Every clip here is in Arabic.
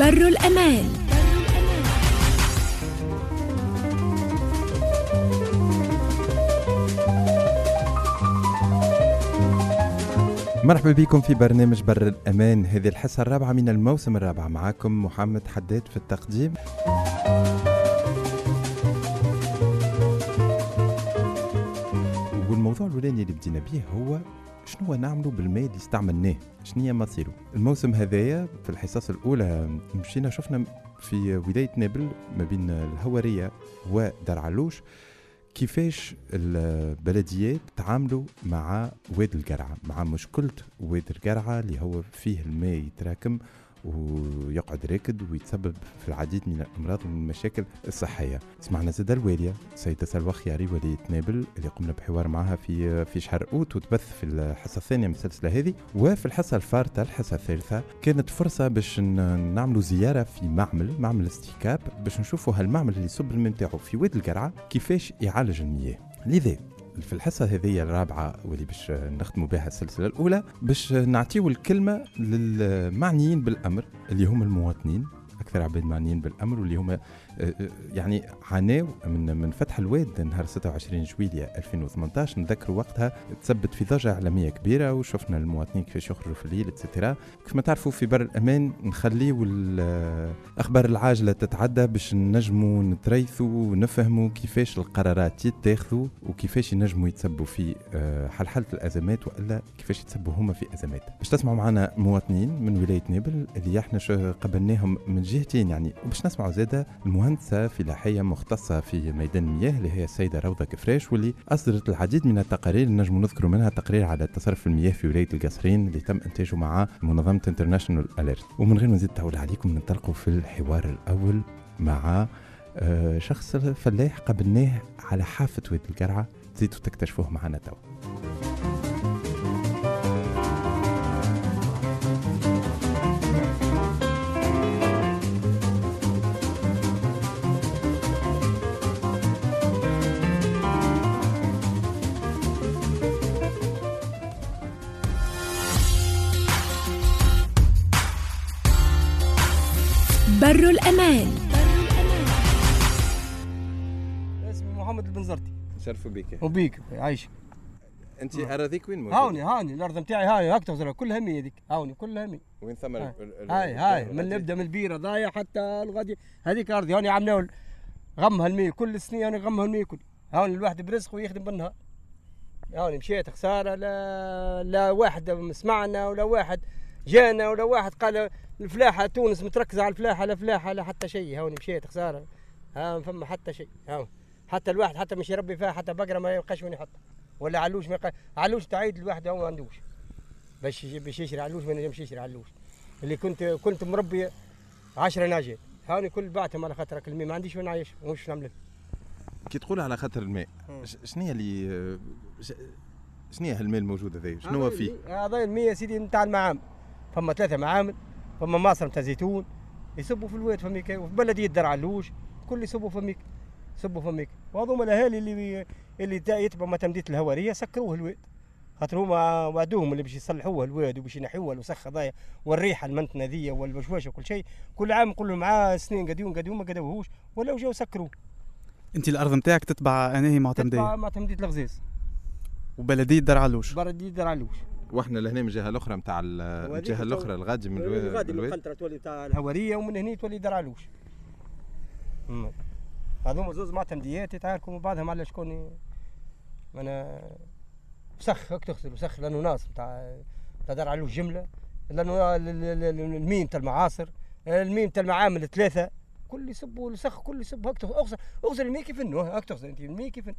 بر الأمان. مرحبا بكم في برنامج بر الأمان. هذه الحصة الرابعة من الموسم الرابع. معكم محمد حداد في التقديم. والموضوع الأولاني اللي بدينا به هو شنو نعملوا بالماء اللي استعملناه؟ شنو هي مصيره؟ الموسم هذايا في الحصص الأولى مشينا شفنا في ولاية نابل ما بين الهوارية ودار علوش كيفاش البلديات تعاملوا مع واد القرعة مع مشكلة واد القرعة اللي هو فيه الماء يتراكم ويقعد راكد ويتسبب في العديد من الأمراض ومن المشاكل الصحية. سمعنا زاد الواليه السيده سلوى خياري وليه نابل اللي قمنا بحوار معها في في شهر أوت وتبث في الحصة الثانية من السلسلة هذه وفي الحصة الفارطة الحصة الثالثة كانت فرصة باش نعملوا زيارة في معمل معمل استيكاب باش نشوفوا هالمعمل اللي يصب الماء في واد القرعة كيفاش يعالج المياه. لذا في الحصة هذه الرابعة واللي باش نختموا بها السلسلة الأولى باش نعطيو الكلمة للمعنيين بالأمر اللي هم المواطنين أكثر عباد معنيين بالأمر واللي هم آه، يعني عاناو من من فتح الواد نهار 26 جويلية 2018 نذكروا وقتها تثبت في ضجة إعلامية كبيرة وشفنا المواطنين كيفاش يخرجوا في الليل اتسيتيرا كيف ما تعرفوا في بر الأمان نخليو الأخبار العاجلة تتعدى باش نجموا نتريثوا ونفهموا كيفاش القرارات يتاخذوا وكيفاش ينجموا يتسبوا في آه، حلحلة الأزمات وإلا كيفاش يتسبوا هما في أزمات. باش تسمعوا معنا مواطنين من ولاية نابل اللي إحنا قبلناهم من جهتين يعني وباش نسمعوا زادة المهندسة فلاحية مختصة في ميدان المياه اللي هي السيدة روضة كفراش واللي أصدرت العديد من التقارير نجم نذكروا منها تقرير على تصرف المياه في ولاية القصرين اللي تم إنتاجه مع منظمة انترناشونال أليرت ومن غير ما نزيد طول عليكم ننطلقوا في الحوار الأول مع آه، شخص فلاح قابلناه على حافة واد القرعة زيتوا تكتشفوه معنا توا. شرف بك وبيك عايش. أنت أراضيك وين موجود؟ هاوني هاني الأرض نتاعي هاي هكذا زرع كلها مية هذيك. هاوني كلها مية وين ثم هاي. هاي هاي من؟ نبدأ من البيرة ضايع حتى الغادي. هذيك أرضي هوني عملوا غمها المية كل سنه هوني غمها المية كل هوني الواحد برزق ويخدم بالنهار هوني مشيت خسارة لا لا واحد سمعنا ولا واحد جانا ولا واحد قال الفلاحة تونس متركزة على الفلاحة لا فلاحة لا حتى شيء. هوني مشيت خسارة. ها ما فما حتى شيء. هاون حتى الواحد حتى مش يربي فيها حتى بقرة ما يلقاش وين يحطها. ولا علوش ما يلقى علوش تعيد الواحد هو ما عندوش. باش باش يشري علوش ما نجمش يشري علوش. اللي كنت كنت مربي 10 ناجات هاوني كل بعتهم على خاطر المي ما عنديش وين نعيش وش نعمل. كي تقول على خاطر الماء شنو هي اللي شنو هي هالماء الموجود هذا شنو هو فيه؟ هذا المي يا سيدي نتاع المعامل. فما ثلاثة معامل. فما مصر نتاع زيتون. يصبوا في الواد فميك وفي بلديه دار علوش كل يصبوا فميك يصبوا فميك. وهذوما الأهالي اللي اللي يتبعوا ما تمديد الهواريه سكروه الواد. خاطر هما وعدوهم اللي باش يصلحوه الواد وباش ينحوه الوسخ هذايا والريحة المنتنة ذي والوشواش وكل شيء. كل عام نقول لهم معاه سنين قديم قديم ما قدوهوش. ولا جاوا سكروه. أنت الأرض نتاعك تتبع أنهي تتبع معتمديه ما تمديد الغزاز وبلديه دار علوش. بلديه دار علوش. وإحنا لهنا من الجهة الأخرى نتاع الجهة الأخرى الغادي من الوا- غادي من الواد. القنطره تولي تاع الهوارية ومن هنا تولي دار علوش. هذوما زوز معتمديات يتعاركوا مع بعضهم على شكون أنا وسخ هك تغسل وسخ لأنه ناس تاع تاع دار علوش جمله لأنه ال- ال- ال- الميم تاع المعاصر الميم تاع المعامل ثلاثة كل يصبوا السخ كل يصب هك اغسل اغسل المي كيف انه هك تغسل أنت المي كيف.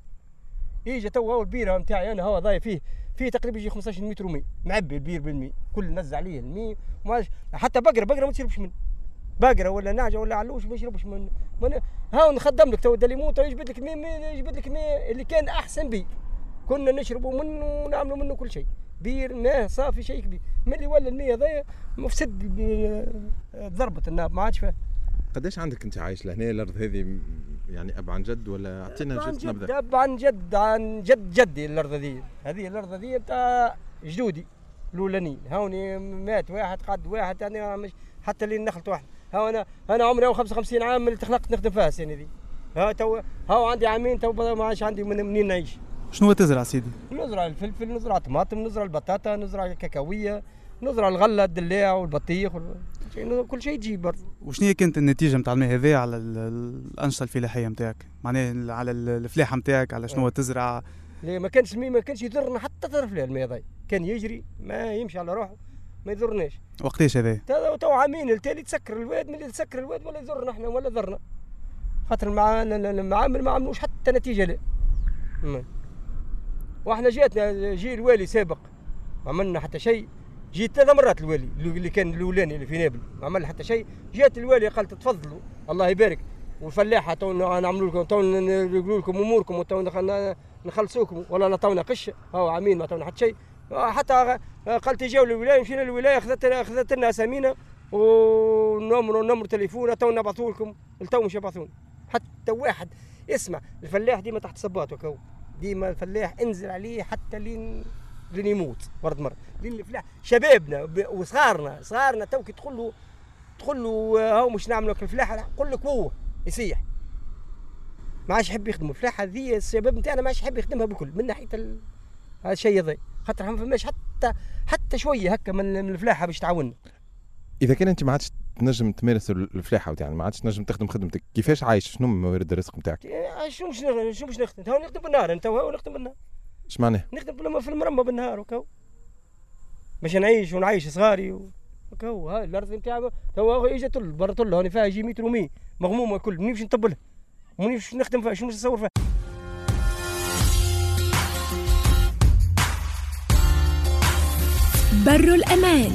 يجي تو هو البيرة نتاعي أنا هو ضايع فيه فيه تقريبا يجي 15 متر مي معبي البير بالمي كل نزع عليه المي حتى بقره بقرة ما تشربش منه بقرة ولا نعجه ولا علوش ما يشربش من من ها نخدم لك تو اللي يموت يجبد لك مي يجبد لك مي اللي كان أحسن بير كنا نشربوا منه ونعملوا منه كل شيء. بير ماء صافي شيء كبير. ملي ولا المية هذايا مفسد ب- ضربت ال nappe ما عادش فيها. قداش عندك أنت عايش لهنا؟ الأرض هذه يعني اب عن جد ولا أعطينا جد نبذه أب عن جد عن جد جدي الأرض ذي. هذه الأرض ذي بتاع جدودي الأولانيين. هوني مات واحد قعد واحد أنا مش حتى اللي نخلت واحد. ها أنا أنا عمري أو 55 عام اللي تخلقت نخدم فيها السنة دي. ها تو ها عندي عامين تو ما عادش عندي من منين نعيش؟ شنو تزرع سيدي؟ نزرع الفلفل نزرع الطماطم نزرع البطاطا نزرع الكاكاوية نزرع الغلة الدلاع والبطيخ وال... كل شيء تجيب برضه وشنو هي كانت النتيجة نتاع الماء هذا على ال- ال- الأنشطة الفلاحية نتاعك معناها على ال- الفلاحة نتاعك على شنو آه. تزرع؟ ليه ما كانش ما كانش يضرنا حتى طرف الماء ضاي كان يجري ما يمشي على روحه. ما يضرناش. وقتاش هذا؟ تو عامين التالي تسكر الواد من اللي تسكر الواد ولا يضرنا إحنا ولا ضرنا خاطر المع- المعامل ما عملوش حتى نتيجة لا. وإحنا جاتنا جي الوالي سابق ما عملنا حتى شيء. جيت ثلاث مرات الوالي اللي كان الأولاني اللي في نابل ما عمل حتى شيء. جات الوالي قالت تفضلوا الله يبارك. والفلاحة تو نعملوا لكم تو نقولوا لكم أموركم وتو نخ- نخلصوكم. ولا نعطونا قشه هاو عامين ما عطونا حتى شيء. حتى قالت جاوا للولاية مشينا للولاية اخذت أخذت لنا أسامينا ونمر نمر تليفون تو نبعثوا لكم التو مش يبعثون. حتى واحد اسمع الفلاح ديما تحت صباته كو. ديما الفلاح انزل عليه حتى لين لين يموت مرض مرض لين الفلاح شبابنا وصغارنا صغارنا تو كي تقول له تقول له هاو مش نعملوا الفلاحه قول لك هو يصيح. ما عادش يحب يخدم الفلاحه هذه الشباب نتاعنا ما عادش يحب يخدمها بكل من ناحية ال... هذا الشيء هذا خاطر ما فماش حتى حتى شوية هكا من الفلاحة باش تعاوننا. إذا كان أنت ما عادش تنجم تمارس الفلاحة يعني ما عادش تنجم تخدم خدمتك كيفاش عايش؟ شنو موارد الرزق نتاعك؟ شو مش نخدم؟ شو مش نخدم؟ تو نخدم بالنهار أنت هو نخدم بالنهار. اش معناه؟ نخدم في المرمة بالنهار وكو باش نعيش ونعيش صغاري و- وكو هاي الأرض نتاعي تو اجت برا طل هوني فيها يجي 100 و100 مغمومة الكل منيش نطبلها. منيش نخدم فيها شو مش نصور فيها؟ بر الأمان.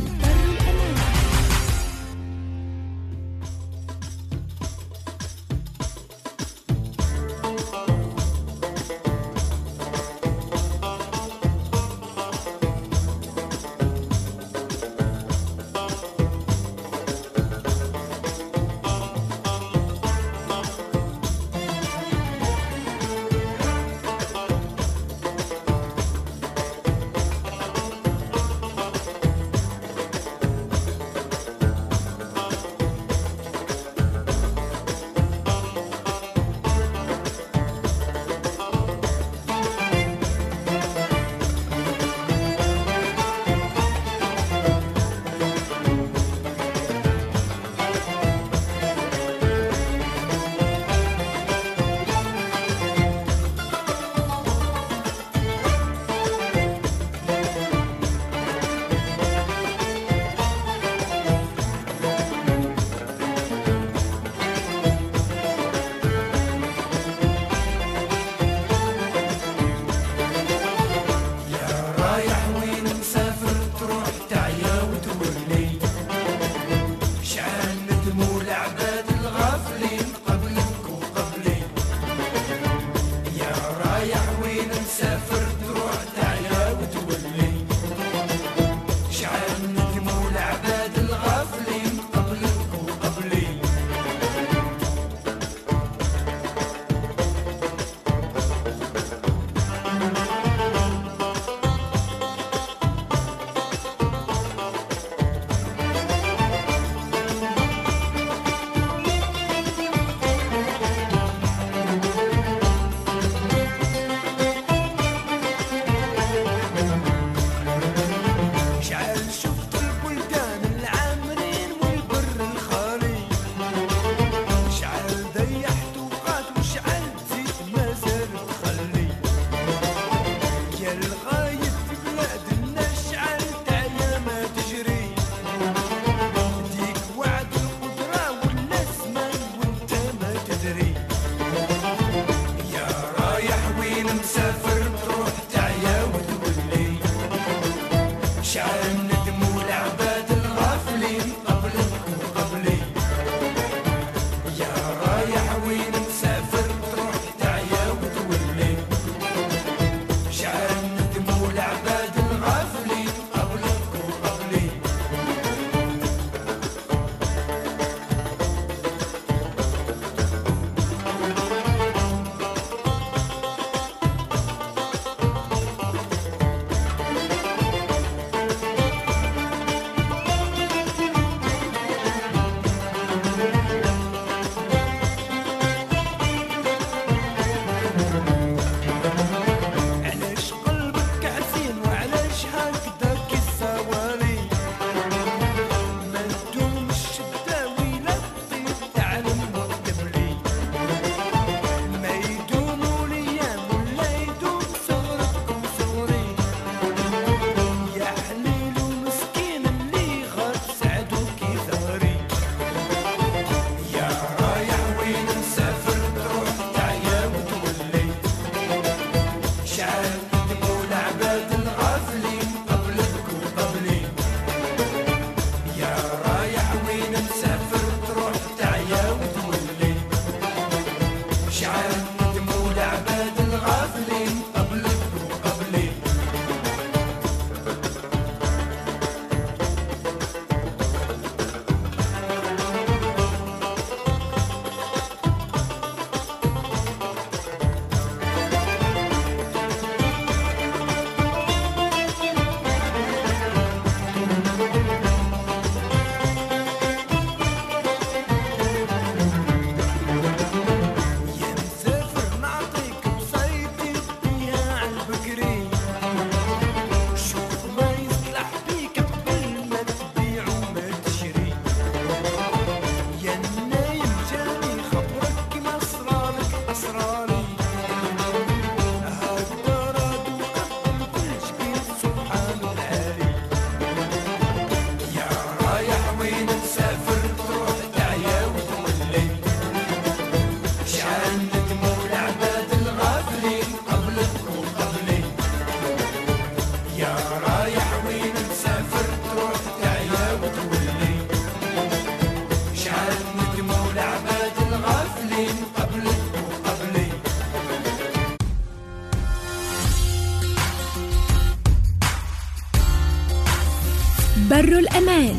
الأمان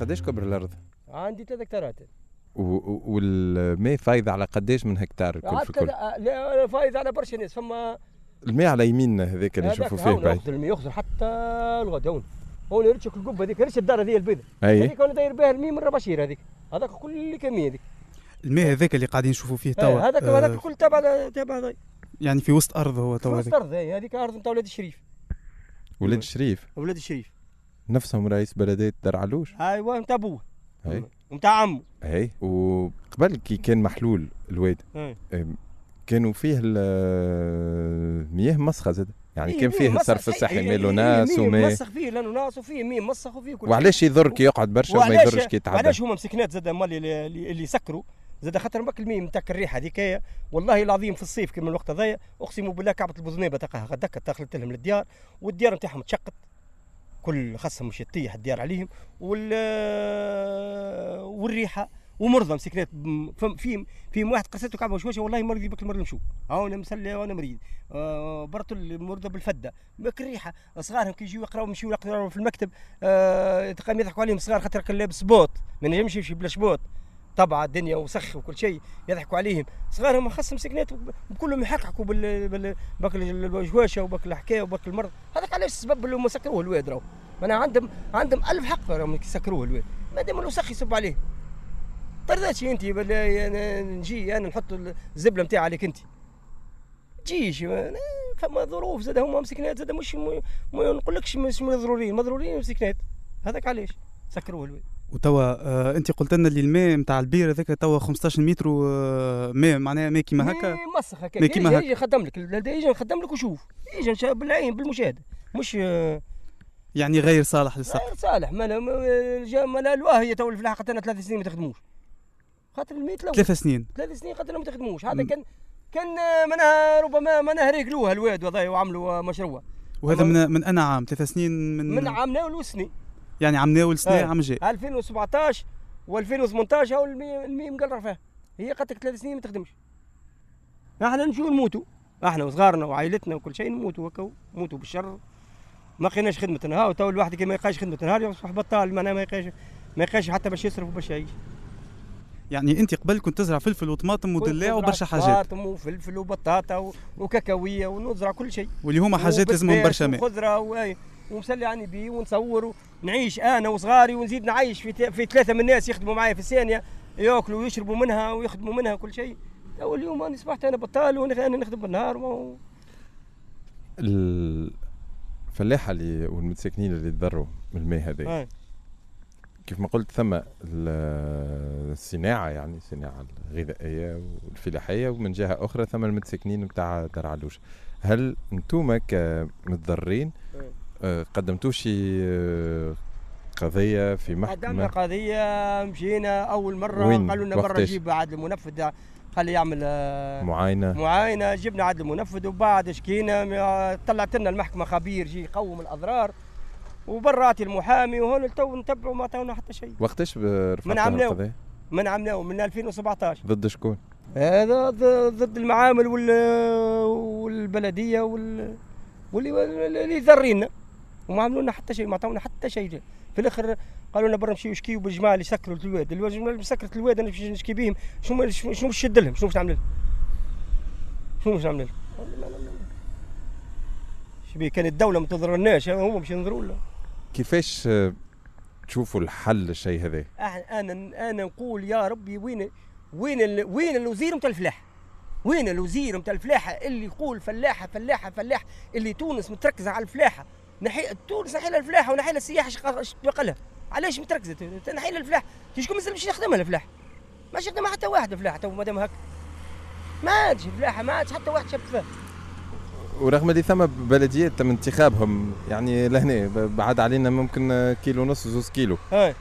قداش كبر الأرض؟ عندي ثلاث هكتارات. والماء فايض على قداش من هكتار الكل في الكل لا فايض على برشا ناس فما الماء على يميننا هذاك اللي هذاك نشوفوا فيه بعيد. ياخذ الماء ياخذ حتى الغد هون. هون ريتش القبة هذيك ريتش الدار هذه البيضاء أي. هذيك أنا داير بها الميم من رباشير هذيك. هذاك كل كمية هذيك. الماء هذاك اللي قاعدين نشوفوا فيه آه، توا هذاك آه، هذاك كل تبع تبع هذا يعني في وسط أرض هو توا هذاك. أرض هذيك أرض نتاع ولاد الشريف. ولاد الشريف ولاد الشريف نفسهم رئيس بلدية دار علوش. أيوه نتاع ابوه أي. نتاع عمه أي. وقبل كي كان محلول الواد كانوا فيه ال- المياه مسخة زاد. يعني كان فيه الصرف. الصحي ماله ناس وما مسخ فيه لأنه ناس وفيه ميم مسخ وفيه كل. وعلاش يضر كي يقعد برشا وما يضرش كي يتعدى. وعلاش هما مسكنات زاد مال اللي اللي سكروا زاد خاطر ماك الميم تاك الريحة هذيك والله العظيم في الصيف كما الوقت هذايا أقسم بالله كعبة البوزنيبه تلقاها غدك دخلت لهم للديار والديار نتاعهم تشقت كل خاصهم مش تطيح الديار عليهم وال والريحة ومرضى مسكنات بم- فم- في في واحد قصته كعبة وشوشه والله مرضي بك المرض مشو ها أنا مسلي وأنا مريض. آه المرضى بالفدة. بك الريحة صغارهم كي يجيو يقراو يمشيو يقراو في المكتب آه تلقاهم يضحكوا عليهم صغار خاطر كان لابس بوط. ما نجمش يمشي بلا شبوط طبعا الدنيا وسخ وكل شيء يضحكوا عليهم. صغارهم خاصهم مسكنات وكلهم يحكحكوا بال بال الجواشة وباك الحكاية وباك المرض. هذاك علاش السبب اللي هم سكروه الواد راهو. أنا عندهم عندهم ألف حق راهم يسكروه الواد. ما دام الوسخ يصب عليه. طرداتش انت أنا نجي أنا نحط الزبلة نتاعي عليك انت. تجيش ما- فما ظروف زاد هما مسكنات زاد مش ما نقولكش مش مضرورين. مضرورين مسكنات. هذاك علاش؟ سكروه الواد. وتوا آه انت قلت لنا اللي الماء نتاع البير هذاك توا 15 متر آه، ماء معناها ماء كيما هكا. مي مسخ هكا. كيما هكا. يخدم لك. يجي نخدم لك وشوف. يجي بالعين بالمشاهده مش آه، يعني غير صالح للسقي. غير صالح. ما جا- ما الواه هي تو الفلاحة قتلنا ثلاث سنين ما تخدموش. خاطر الماء تلوث ثلاث سنين. ثلاث سنين قتلنا ما تخدموش. هذا. كان كان معناها ربما معناها ريقلوها الواد وعملوا مشروع. وهذا من من أنا عام ثلاث سنين من, من عام ناول وسني يعني عام ناول سنة آه. عام جاي. 2017 و2018 هو المي المي مقرر فيها. هي قتلك ثلاث سنين ما تخدمش. إحنا نمشيو نموتوا. إحنا وصغارنا وعائلتنا وكل شيء نموتوا هكا نموتوا بالشر. ما لقيناش خدمة نهار تو الواحد كي ما يلقاش خدمة نهار يصبح بطال معناها ما يلقاش ما يلقاش حتى باش يصرف وباش يعيش. يعني أنت قبل كنت تزرع فلفل وطماطم ودلاع وبرشا حاجات. طماطم وفلفل وبطاطا وكاكاوية ونزرع كل شيء. واللي هما حاجات لازمهم برشا ماء. وخضرة ومسلي عني بيه ونصور ونعيش أنا وصغاري ونزيد نعيش في, في ثلاثة من الناس يخدموا معايا في الثانية يأكلوا ويشربوا منها ويخدموا منها كل شيء. تو اليوم أنا اصبحت أنا بطال وأنا نخدم بالنهار ما- الفلاحه اللي والمتساكنين اللي تضروا من الماء هذا آه. كيف ما قلت ثم ال- الصناعة يعني الصناعه الغذائية والفلاحية ومن جهة أخرى ثم المتساكنين بتاع دار علوش هل أنتم كمتضررين قدمتوا شي آه، قضية في قدمنا محكمه قضية مشينا أول مرة؟ قالوا لنا برا؟ جيب عاد المنفذ خلي يعمل آه، معاينة معاينة جبنا عاد المنفذ وبعد شكينا طلعت لنا المحكمة خبير جي يقوم الأضرار وبرات المحامي وهون تو نتبعوا ما عطاونا حتى شيء وقتاش رفعت من. القضية من عملناه من 2017 ضد شكون هذا ضد المعامل وال والبلدية وال واللي واللي ذرينا وما عملوا لنا حتى شيء ما عطاونا حتى شيء. في الآخر قالوا لنا برا نمشيو نشكيو بالجماعة اللي سكروا الواد. اللي سكرت الواد أنا نشكي بهم. شنو شنو باش نشد لهم؟ شنو باش نعمل لهم؟ شنو باش نعمل لهم؟ شبيه كان الدولة ما تضرناش هما باش ينظروا لنا. كيفاش تشوفوا الحل الشيء هذا؟ أنا أنا نقول يا ربي وين وين ال- وين الوزير نتاع الفلاحه وين الوزير نتاع الفلاحه اللي يقول فلاحة فلاحة فلاحة؟ اللي تونس متركزة على الفلاحة. نحي تونس نحي لها الفلاحه ونحي لها السياحه اش اش تبقى لها علاش متركزه نحي لها الفلاحه شكون مازال باش يخدمها الفلاحه ما يخدمها حتى واحد الفلاحه تو مادام هكا ما عادش الفلاحه ما عادش حتى واحد شاب فيها ورغم اللي ثم بلديات تم انتخابهم يعني لهنا بعد علينا ممكن كيلو ونص زوز كيلو. هاي.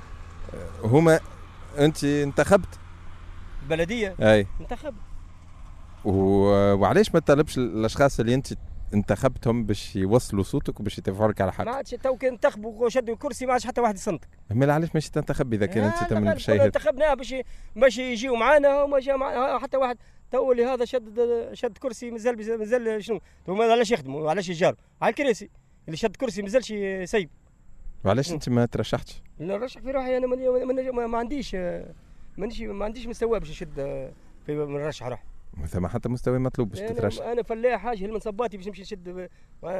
هما انت انتخبت؟ البلديه أي. انتخب و- وعلاش ما تطلبش الأشخاص اللي انت انتخبتهم باش يوصلوا صوتك وباش يدافعوا لك على ما حق عادش تو كان انتخبوا وشدوا كرسي ما عادش حتى واحد يصنتك. ما علاش ماشي تنتخب إذا كان انت لا، لا، باش كنا انتخبناه باش باش يجيو معانا وما جا مع حتى واحد تو اللي هذا شد شد كرسي مازال مازال شنو؟ ما علاش يخدموا؟ علاش يجاروا؟ على الكراسي. اللي شد كرسي مازالش سيب وعلاش. أنت ما ترشحتش؟ نرشح في روحي أنا ما, ما عنديش مانيش ما عنديش مستوى باش نشد في نرشح روحي. ما ثم حتى مستوى مطلوب باش تترشح أنا, أنا فلاح حاجة من صباتي باش نمشي نشد؟ ب- ما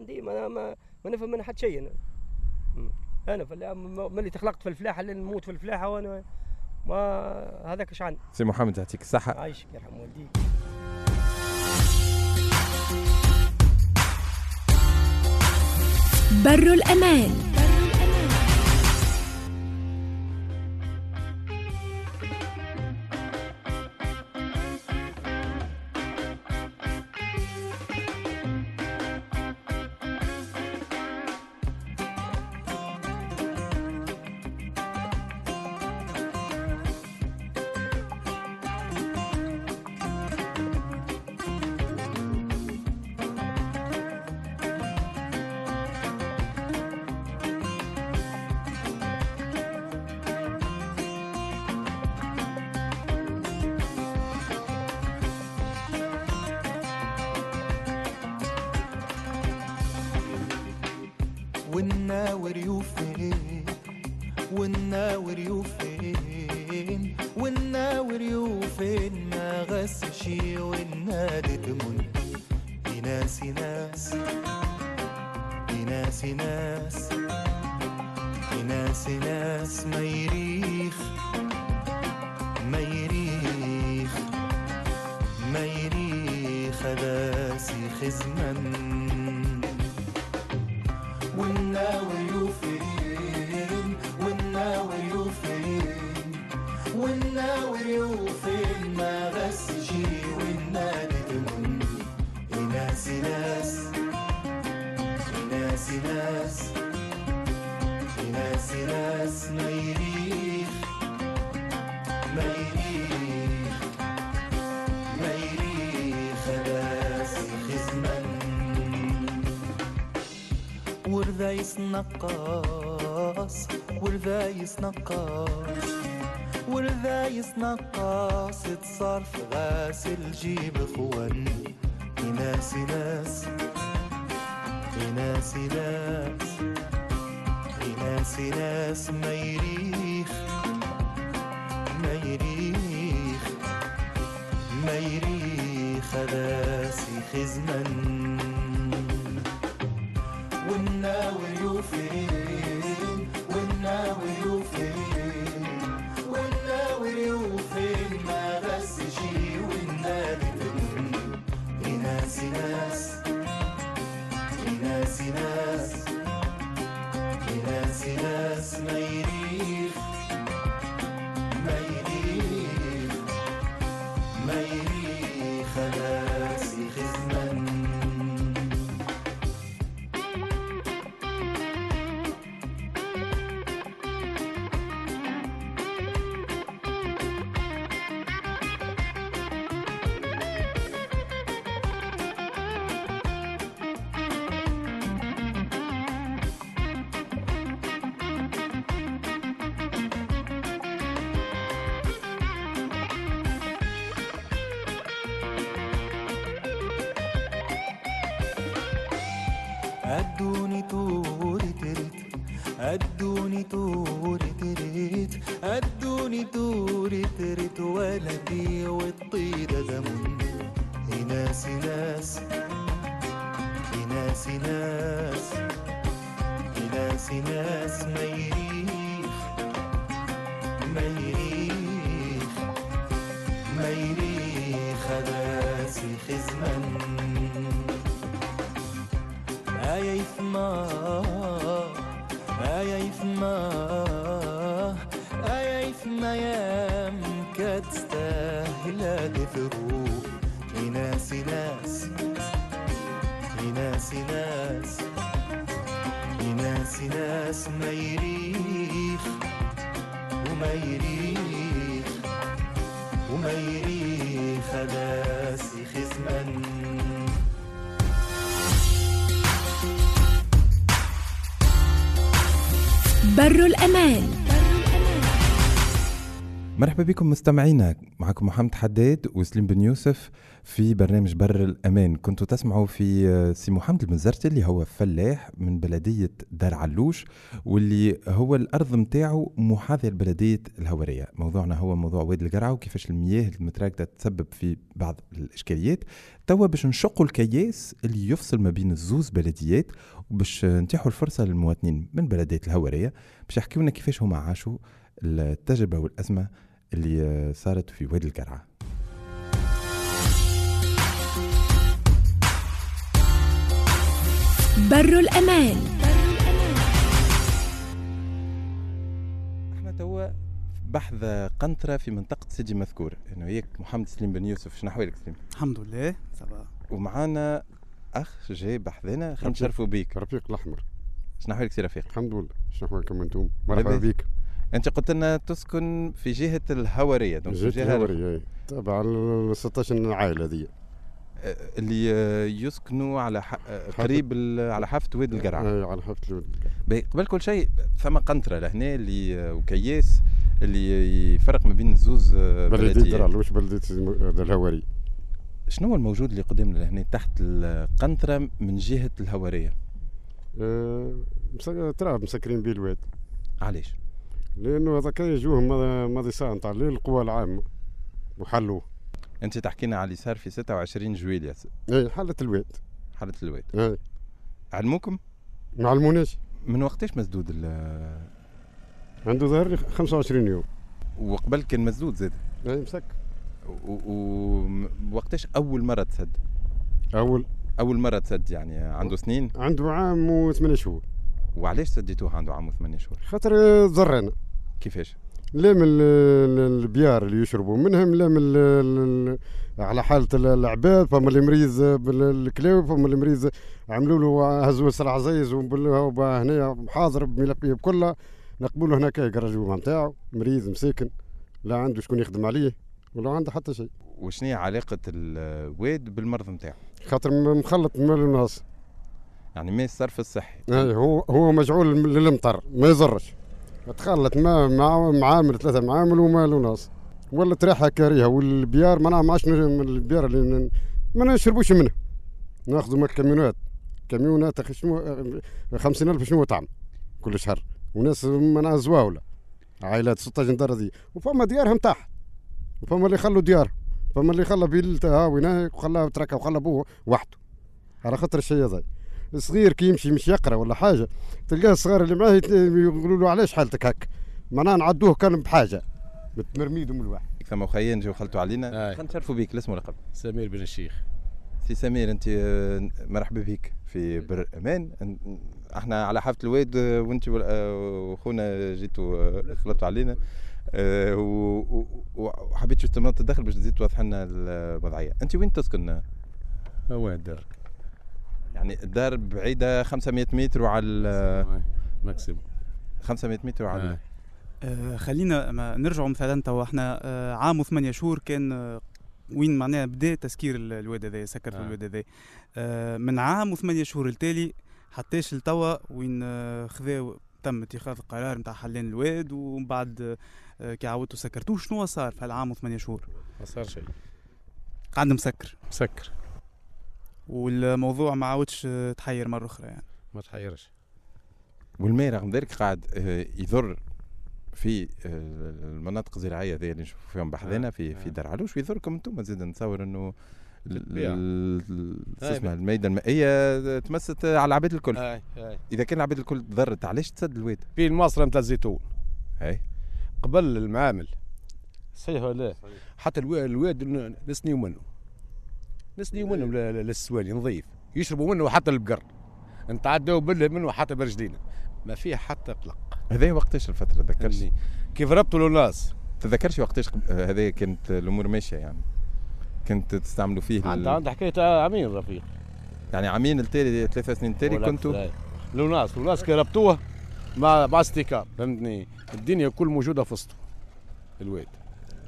عندي ما ما, ما نفهم من حد شيء. أنا. أنا فلاح م- ملي تخلقت في الفلاحة اللي نموت في الفلاحة وأنا ما هذاك اش عندي سي محمد يعطيك الصحة. عايشك يرحم والديك. بر الأمان. نقاص ورذايس نقاص ورذايس نقاص. اتصار في غاسل جيب اخوان يناس ناس يناس ناس يناس ناس ما يريخ ما يريخ ما يريخ. خلاصي خزمن والناوي يوفين والناوي يوفين والناوي يوفين ما بس تمن يناس ناس يناس ناس يناس ناس ما يريخ يريخ هذاسي خزمن. آية يفما آية يفما آية يفما يا مكاد تستاهل تثرو يناس ناس يناس ناس يناس ناس ما يريخ وما يريخ وما يريخ هداسي خزمن بر الأمان. مرحبا بكم مستمعينا. معكم محمد حداد وسليم بن يوسف في برنامج بر الأمان. كنتوا تسمعوا في آه، سي محمد المزرتي اللي هو فلاح من بلدية دار علوش واللي هو الأرض متاعه محاذية لبلدية الهورية موضوعنا هو موضوع واد القرعة وكيفاش المياه المتراكدة تسبب في بعض الإشكاليات. توا باش نشقوا الكياس اللي يفصل ما بين الزوز بلديات وباش نتيحوا الفرصة للمواطنين من بلدية الهورية باش يحكيوا لنا كيفاش هما عاشوا التجربة والأزمة اللي آه، صارت في واد القرعة. بر الأمان. إحنا توا بحذا قنطرة في منطقة سيدي مذكور. إنه هيك محمد سليم بن يوسف شنو احوالك سليم؟ الحمد لله صباح ومعانا أخ جاي بحذانا خلينا. نشرفوا بيك. رفيق الأحمر. شنو احوالك سي رفيق؟ الحمد لله. شنو احوالكم أنتم؟ مرحبا لاباس. أنت قلت لنا تسكن في جهة الهورية donc الهورية إي. تبع ال 16 عائلة ذي آه، اللي يسكنوا على ح... آه، قريب على حافة واد القرعة. إي على حافة الواد باهي، قبل كل شيء ثم قنطرة لهنا اللي آه، وكياس اللي يفرق ما بين بلدية. بلديات دار علوش بلدية ذا الهوارية؟ شنو هو الموجود اللي قدامنا لهنا تحت القنطرة من جهة الهورية آه، مس- ترى مسكرين به الواد علاش؟ لأنه هذاك يجوه ساعة نتاع الليل القوى العامة وحلوه أنت تحكينا على اللي صار في 26 جويلية. اي حالة الواد حالة الواد اي علموكم؟ ما علموناش. من وقتاش مسدود ال- عنده ظهر لي 25 يوم. وقبل كان مسدود زاد. اي مسك. ووقتاش أول مرة تسد؟ أول. أول مرة تسد يعني عنده سنين؟ عنده عام وثمانية شهور. وعلاش سديتوه عنده عام وثمانية شهور؟ خاطر ضرنا. كيفاش؟ لا من ال- ال- البيار اللي يشربوا. منهم لا من على حالة ال- العباد فما اللي مريض بالكلاوي فما اللي مريض عملوا له هزوا سلع عزيز هنا حاضر بملفيه بكلها نقبلوا هناك الرجوع نتاعو مريض مساكن لا عنده شكون يخدم عليه ولا عنده حتى شيء. وشنو هي علاقة الواد بالمرض نتاعو خاطر مخلط مال الناس يعني ما الصرف الصحي. هو هو مجعول للمطر ما يزرش تخلط ما مع معامل ثلاثة معامل وما له ناس. ولا ريحة كارهة والبيار ما ما عادش من البيار اللي ما نشربوش منه. ناخذوا من الكاميونات كاميونات شنو؟ خمسين ألف شنو تعمل كل شهر. وناس معناها زواولة عائلات 16 دار ذي وفما ديارهم تحت وفما اللي خلوا ديار. فما اللي خلى بيلته هاوي وخلاها تركها وخلى أبوه وحده. على خاطر الشيء هذا. صغير كي يمشي مش يقرأ ولا حاجة. تلقاه الصغار اللي معاه يقولوا له علاش حالتك هك معناها نعدوه كان بحاجة. متمرميد من الواحد. ثم خيين جو خلطوا علينا. خلينا نشرفوا بيك الاسم واللقب سمير بن الشيخ. سي سمير أنت آه، مرحبا بك في بر أمان. أحنا على حافة الواد آه، وأنت وال- آه، وأخونا جيتوا خلطوا علينا. وحبيت شو تمرت الدخل باش تزيد توضح لنا الوضعية. أنت وين تسكن وين الدار؟ يعني الدار بعيدة 500 متر وعلى maximum. 500 متر وعلى آه. آه خلينا ما نرجعوا مثلا توا إحنا آه عام وثمانية شهور كان آه وين معناها بدأ تسكير ال- الواد هذا سكر في آه. الواد هذا. آه من عام وثمانية شهور التالي حتىش لتوا وين آه خذاو تم اتخاذ القرار نتاع حلين الواد ومن بعد آه كي عاودتوا سكرتوه شنو صار في العام وثمانية شهور؟ ما صار شيء. قاعد مسكر. مسكر. والموضوع ما عاودش آه، تحير مرة أخرى يعني. ما تحيرش. والماء رغم ذلك قاعد آه، يضر في آه، المناطق الزراعية ذي اللي نشوفوا فيهم بحذنا في في. دار علوش ويضركم أنتم؟ زيد نتصور إنه اسمها الميدة المائية تمست على العباد الكل. اي اي إذا كان العباد الكل تضرت علاش تسد الواد؟ في المصرة نتاع الزيتون. أي قبل المعامل. صحيح ولا لا؟ حتى الوا- الواد نسنيو منه. نسنيو منه ل- ل- للسواني نظيف. يشربوا منه حتى البقر. نتعداو بالله منه حتى برجلينا ما فيه حتى قلق. هذا وقتاش الفترة؟ تذكرش فهمني؟ كيف ربطوا الناس تذكرش وقتاش آه، هذا كانت الأمور ماشية يعني. كنت تستعملوا فيه عند عند حكاية عامين رفيق. يعني عامين التالي ثلاثة سنين ولا كنتوا؟ أكثر، أي. لو ناس وناس كي ربطوه مع مع استيكار فهمتني؟ الدنيا كل موجودة في وسطه. الواد.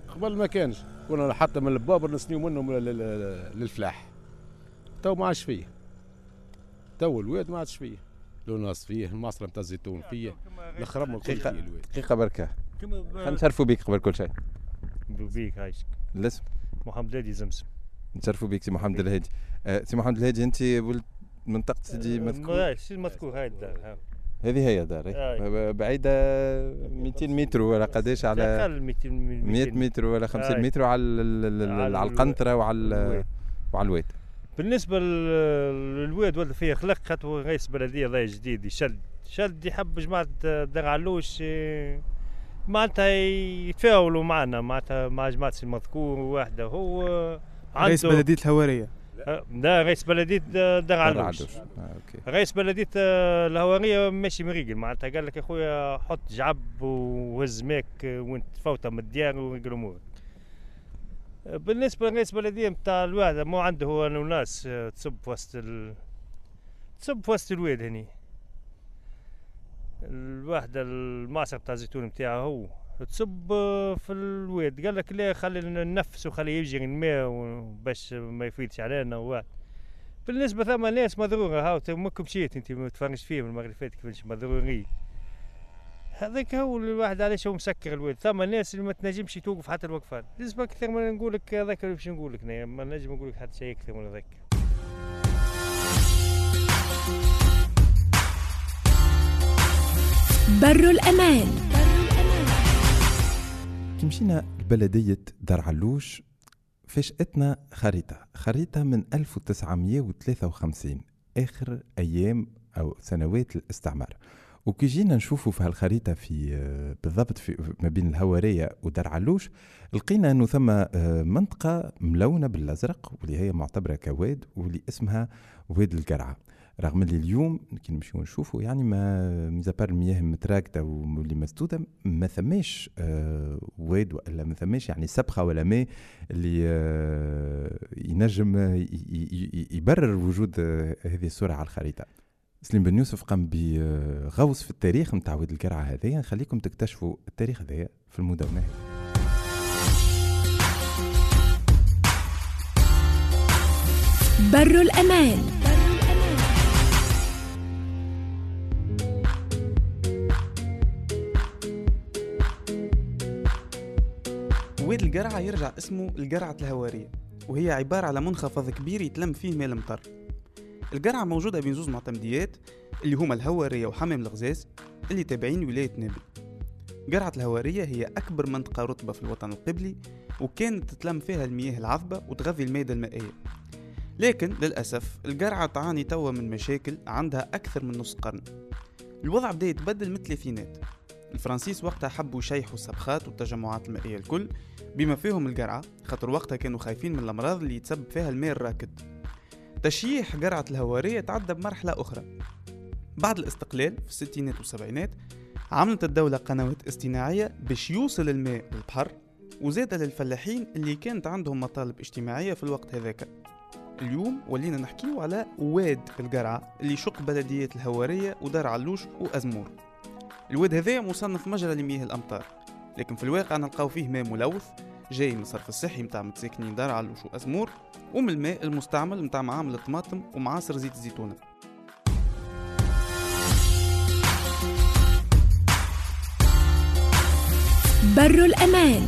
قبل ما كانش. كنا حتى من البابر نسنيو منهم لل- لل- للفلاح. تو ما عادش فيه تو الواد ما عادش فيه لو ناس فيه المصرة نتاع الزيتون فيه الخرم الكل فيه دقيقة الواد. دقيقة بركة. خلينا نشرفوا بيك قبل كل شيء. بيك عايشك. الاسم محمد هادي زمزم. نتشرفوا بك سي محمد الهادي. آه، سي محمد الهادي انت ولد منطقة سيدي مذكور. ما شو المذكور هاي الدار. هذه هي دار أي. بعيدة 200 متر ولا قداش على أقل 200 100 متر ولا 50 أي. متر وعلى ال- ال- ال- على على ال- القنطرة وعلى. وعلى الواد بالنسبة لل- للواد ولد فيه خلق خاطر هو رئيس بلدية الله جديد يشد شد يحب جماعة دار علوش معناتها يتفاولوا معنا معناتها مع جماعة المذكور واحدة هو رئيس عنده بلدية الهوارية آه، لا رئيس بلدية دار دار علوش آه، رئيس بلدية آه، الهوارية ماشي مريقل معناتها قال لك يا خويا حط جعب وهز ماك آه، وانت تفوته من الديار ورجل أمورك. آه، بالنسبة لرئيس بلدية نتاع الواحد مو عنده هو ناس آه، تصب في وسط ال... تصب في وسط الواد هني. الواحدة المعصر بتاع الزيتون نتاعه هو. تصب في الواد. قال لك لا خلي ننفس وخلي يجري الماء و- باش ما يفيدش علينا وواحد بالنسبة ثم ناس مضرورة هاو ماكم مشيت انت ما تفرجت فيهم المره اللي فاتت كيفاش مضرورين هذاك هو الواحد علاش هو مسكر الواد. ثم ناس اللي ما تنجمش توقف حتى الوقفات بالنسبة أكثر من نقول لك هذاك باش نقول لك ما نجم نقول لك حتى شيء أكثر من هذاك. بر الأمان. كي مشينا لبلدية دار علوش فاجأتنا خريطة. خريطة من 1953 آخر أيام أو سنوات الاستعمار. وكي جينا نشوفوا في هالخريطة في بالضبط في ما بين الهوارية ودار علوش لقينا أنه ثم منطقة ملونة بالأزرق واللي هي معتبرة كواد واللي اسمها واد القرعة. رغم اللي اليوم كي نمشيو نشوفوا يعني ما ميزابار المياه متراكده واللي مسدودة ما ثماش آه واد ولا ما ثماش يعني سبخة ولا ماء اللي آه ينجم ي- يبرر وجود آه هذه الصورة على الخريطة. سليم بن يوسف قام بغوص في التاريخ نتاع واد القرعة هذايا نخليكم تكتشفوا التاريخ هذايا في المدونه. بر الأمان واد القرعة يرجع اسمه القرعة الهوارية وهي عبارة على منخفض كبير يتلم فيه ماء المطر القرعة موجودة بين زوز معتمديات اللي هما الهوارية وحمام الغزاز اللي تابعين ولاية نابل. قرعة الهوارية هي أكبر منطقة رطبة في الوطن القبلي وكانت تتلم فيها المياه العذبة وتغذي الميادة المائية. لكن للأسف القرعة تعاني توا من مشاكل عندها أكثر من نص قرن. الوضع بدأ يتبدل من الثلاثينات الفرنسيس وقتها حبوا يشيحوا السبخات والتجمعات المائية الكل بما فيهم القرعة خاطر وقتها كانوا خايفين من الأمراض اللي يتسبب فيها الماء الراكد. تشييح قرعة الهوارية تعدى بمرحلة أخرى. بعد الاستقلال في الستينات والسبعينات عملت الدولة قنوات اصطناعية باش يوصل الماء للبحر وزاد للفلاحين اللي كانت عندهم مطالب اجتماعية في الوقت هذاك. اليوم ولينا نحكيو على واد القرعة اللي يشق بلديات الهوارية ودار علوش وأزمور. الواد هذا مصنف مجرى لمياه الأمطار. لكن في الواقع نلقاو فيه ماء ملوث جاي من الصرف الصحي متاع متساكنين دار علوش وأزمور ومن الماء المستعمل متاع معامل الطماطم ومعاصر زيت الزيتونة. بر الأمان.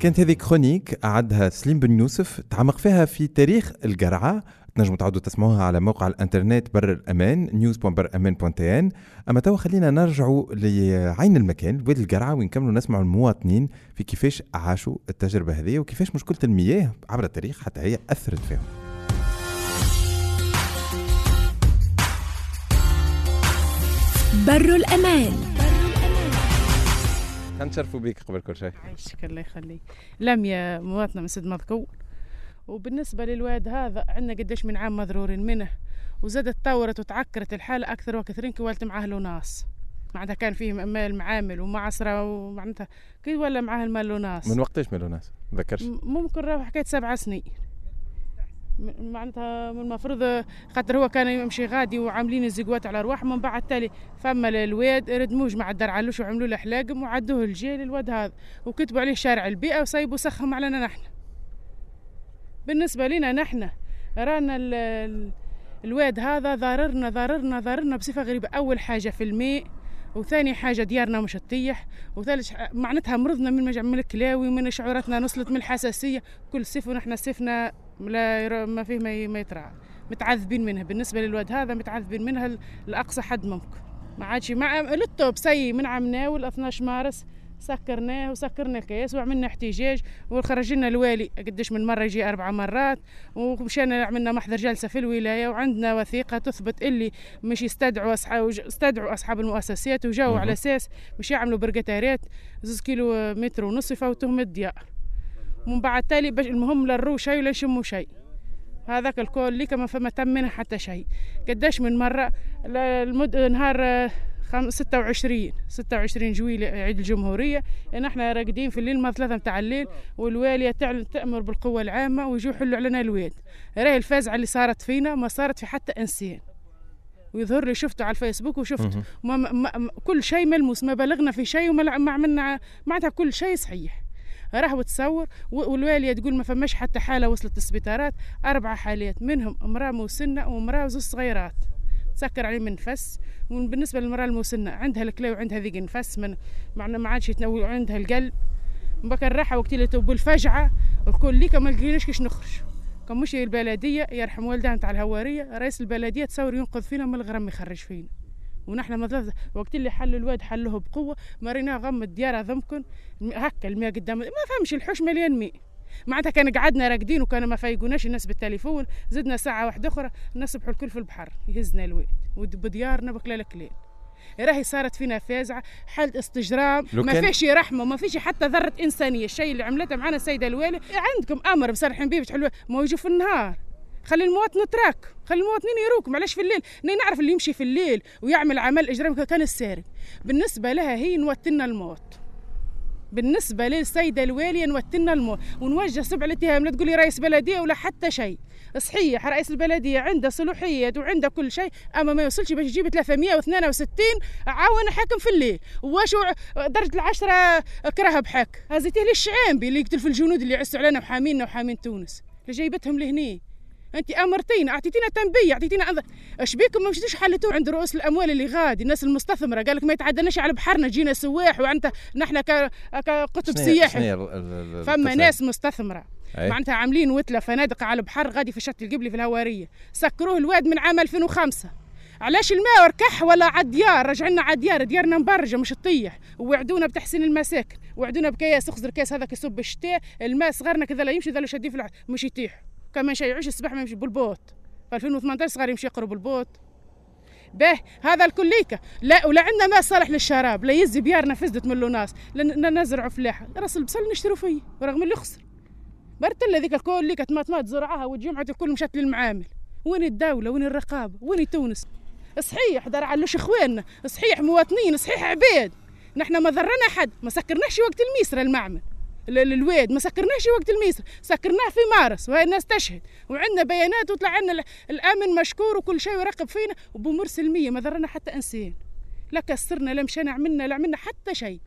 كانت هذه كرونيك أعدها سليم بن يوسف تعمق فيها في تاريخ القرعة تنجموا تعودوا تسمعوها على موقع الإنترنت بر الأمان news.برامان.tn أما توا خلينا نرجعوا لعين المكان وادي القرعة ونكملوا نسمعوا المواطنين في كيفاش عاشوا التجربة هذه وكيفاش مشكلة المياه عبر التاريخ حتى هي أثرت فيهم. بر الأمان. نشرفوا بك قبل كل شيء. يعيشك الله يخليك. لم يا مواطنة من سيد مذكور وبالنسبة للواد هذا عندنا قديش من عام مضرورين منه. وزادت تطورت وتعكرت الحالة أكثر وكثرين كي ولت معاه لوناس معناتها كان فيه مال معامل ومعصرة ومعناتها كي ولا معاه المال لوناس من وقتاش مالو ناس؟ ذكرش م- ممكن راهو حكاية سبع سنين. معناتها من المفروض خاطر هو كان يمشي غادي وعاملين الزقوات على أرواح من بعد تالي فما الواد ردموج مع الدار علوش وعملوا له حلاقم وعدوه الجيل الواد هذا. وكتبوا عليه شارع البيئة وصيبوا سخهم علينا نحن. بالنسبة لنا نحن رانا ال- ال- الواد هذا ضررنا ضررنا ضررنا بصفة غريبة. أول حاجة في الماء وثاني حاجة ديارنا مش تطيح وثالث معناتها مرضنا من مجمع من الكلاوي من شعوراتنا نصلت من الحساسية. كل صيف ونحن صيفنا لا ما فيه ما ي- ما يتراعى متعذبين منها بالنسبة للواد هذا متعذبين منها لأقصى حد ممكن. ما عادش مع للطوب سي من عمناه وال 12 مارس. سكرناه وسكرنا الكيس وعملنا احتجاج وخرج لنا الوالي قديش من مرة يجي أربع مرات ومشينا عملنا محضر جلسة في الولاية وعندنا وثيقة تثبت اللي مش يستدعوا اصحاب استدعوا أصحاب المؤسسات وجاوا. على أساس مش يعملوا برقتارات زوز كيلو متر ونص يفوتوهم الديار ومن بعد تالي باش المهم لا نروا شيء ولا نشموا شيء هذاك الكل ليك ما فما تم منها حتى شيء قداش من مرة ل- المد... نهار. 26 26 جويلة عيد الجمهورية. إن إحنا راقدين في الليل ما ثلاثة متاع الليل. والوالية تعلن تأمر بالقوة العامة ويجوا يحلوا علينا الواد. راهي الفازعة اللي صارت فينا ما صارت في حتى إنسان. ويظهر لي شفته على الفيسبوك وشفت. ما ما ما كل شيء ملموس. ما بلغنا في شيء وما ما عملنا معناتها كل شيء صحيح. راح وتصور. والوالية تقول ما فماش حتى حالة وصلت السبيطارات أربع حالات منهم امرأة مسنه وامرأة وزوج صغيرات. تسكر عليه من نفس وبالنسبه للمرأة المسنة عندها الكلى وعندها ذيك نفس من ما عادش يتنوع عندها القلب. بكر راحه وقت اللي تبوا الفجعة الكل ليك ما لقيناش كيش نخرج. كان مش البلدية يرحم والدها نتاع الهوارية رئيس البلدية تصور ينقذ فينا من الغرام يخرج فينا. ونحن مثلا وقت اللي حل الواد حله بقوة مرينا غم الديار ضمكن هكا الماء قدام ما فهمش الحوش مليان ماء معناتها كان قعدنا راقدين وكان ما فايقوناش الناس بالتليفون زدنا ساعة واحدة أخرى نصبحوا الكل في البحر يهزنا الواد وبديارنا بكلا الكليل راهي صارت فينا فازعة حالة استجرام ما فيش رحمة ما فيش حتى ذرة إنسانية. الشيء اللي عملته معنا السيدة الوالي عندكم أمر مسرحين بيه تحلوا ما يجوا في النهار. خلي المواطن يتراك خلي المواطنين يروك معلش في الليل. ني نعرف اللي يمشي في الليل ويعمل أعمال إجرام كان السارق. بالنسبة لها هي نوتلنا الموت. بالنسبة للسيده الواليه نوتلنا الموت ونوجه سبع الاتهام لا تقولي رئيس بلديه ولا حتى شيء. صحيح رئيس البلديه عنده صلاحيات وعنده كل شيء أما ما يوصلش باش يجيب 362 عاون حاكم في الليل. وشو درجة العشرة كرهب حك هزيتيه للشعامبي اللي يقتل في الجنود اللي يعسوا علينا وحامينا وحامين تونس. اللي جايبتهم لهني. انت أمرتينا أعطيتينا تنبيه أعطيتينا انظر اش بيكم؟ ما مشيتوش حلتوه عند رؤوس الأموال اللي غادي الناس المستثمرة قال لك ما يتعدناش على بحرنا جينا سواح وأنت نحن ك- كقطب سياحي. فما؟ ناس مستثمرة. أي. معناتها عاملين وتلة فنادق على البحر غادي في شط القبلي في الهوارية. سكروه الواد من عام 2005 علاش الماء وركح ولا عالديار رجعنا عالديار ديارنا مبرجة مش تطيح ووعدونا بتحسين المساكن وعدونا بكياس اخزر كيس هذاك يصب الشتاء الماء صغارنا كذا لا يمشي ذا شادين في الع... مش يطيح. كمان شيء يعيش الصباح ما يمشي بالبوت. في 2018 صغار يمشي يقرب البوت. به هذا الكليكة لا ولا عندنا ما صالح للشراب. لا يزي بيارنا فزدت من لوناس لأن نزرعوا فلاحة. راس البصل نشتروا فيه رغم اللي خسر برتلة ذيك الكل مات مات زرعها والجمعة الكل مشات للمعامل. وين الدولة؟ وين الرقابة؟ وين تونس؟ صحيح دار علوش إخواننا. صحيح مواطنين. صحيح عباد نحن ما ضرنا حد. ما سكرناش وقت الميسرة المعمل. ال- ال- الواد ما سكرناش وقت الميسر سكرناه في مارس وهي الناس تشهد وعندنا بيانات وطلع ال- الأمن مشكور وكل شيء يراقب فينا وبامور سلميه ما ضرنا حتى انسان لا كسرنا لا مشينا عملنا لا عملنا حتى شيء.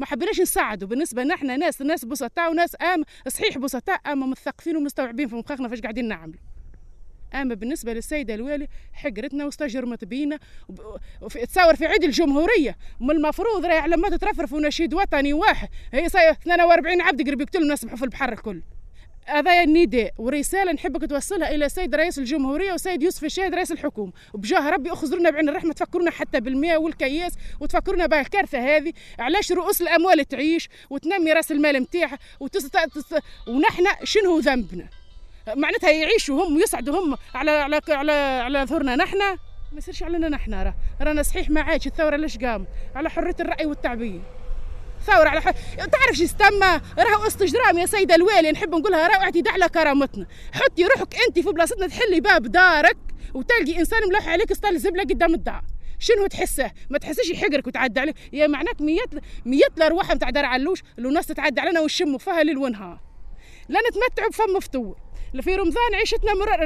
ما حبيناش نساعدوا بالنسبة نحن ناس ناس بسطاء وناس ام صحيح بسطاء أما مثقفين ومستوعبين في مخاخنا فاش قاعدين نعملوا؟ أما بالنسبة للسيدة الوالي حقرتنا واستجرمت بينا تصور في عيد الجمهورية. من المفروض راهي على ما تترفرف ونشيد وطني واحد. هي صاير 42 عبد قريب يقتلوا نسبحوا في البحر الكل. هذا النداء ورسالة نحبك توصلها إلى السيد رئيس الجمهورية والسيد يوسف الشاهد رئيس الحكومة. وبجاه ربي اخذرونا بعين الرحمة تفكرونا حتى بالماء والكياس وتفكرونا بالكارثه هذه. علاش رؤوس الأموال تعيش وتنمي رأس المال نتاعها وتست... تست... ونحن شنو ذنبنا؟ معناتها يعيشوا هم ويسعدوا هم على على على على ظهرنا نحن. ما يصيرش علينا نحن راه. رانا صحيح ما عادش. الثورة ليش قامت على حرية الرأي والتعبير. ثورة على حر... تعرف شو استمى؟ راهو استجرام يا سيدة الوالي نحب نقولها راهو اعتداء على كرامتنا. حطي روحك أنت في بلاصتنا تحلي باب دارك وتلقي إنسان ملوح عليك ستال زبلة قدام الدار. شنو تحسه؟ ما تحسش يحقرك وتعدى عليك يا معناك ميت ميت الارواح نتاع دار علوش لو ناس تتعدى علينا ونشموا فيها ليل ونهار. لا نتمتعوا بفم مفتوح. في رمضان عيشتنا مرر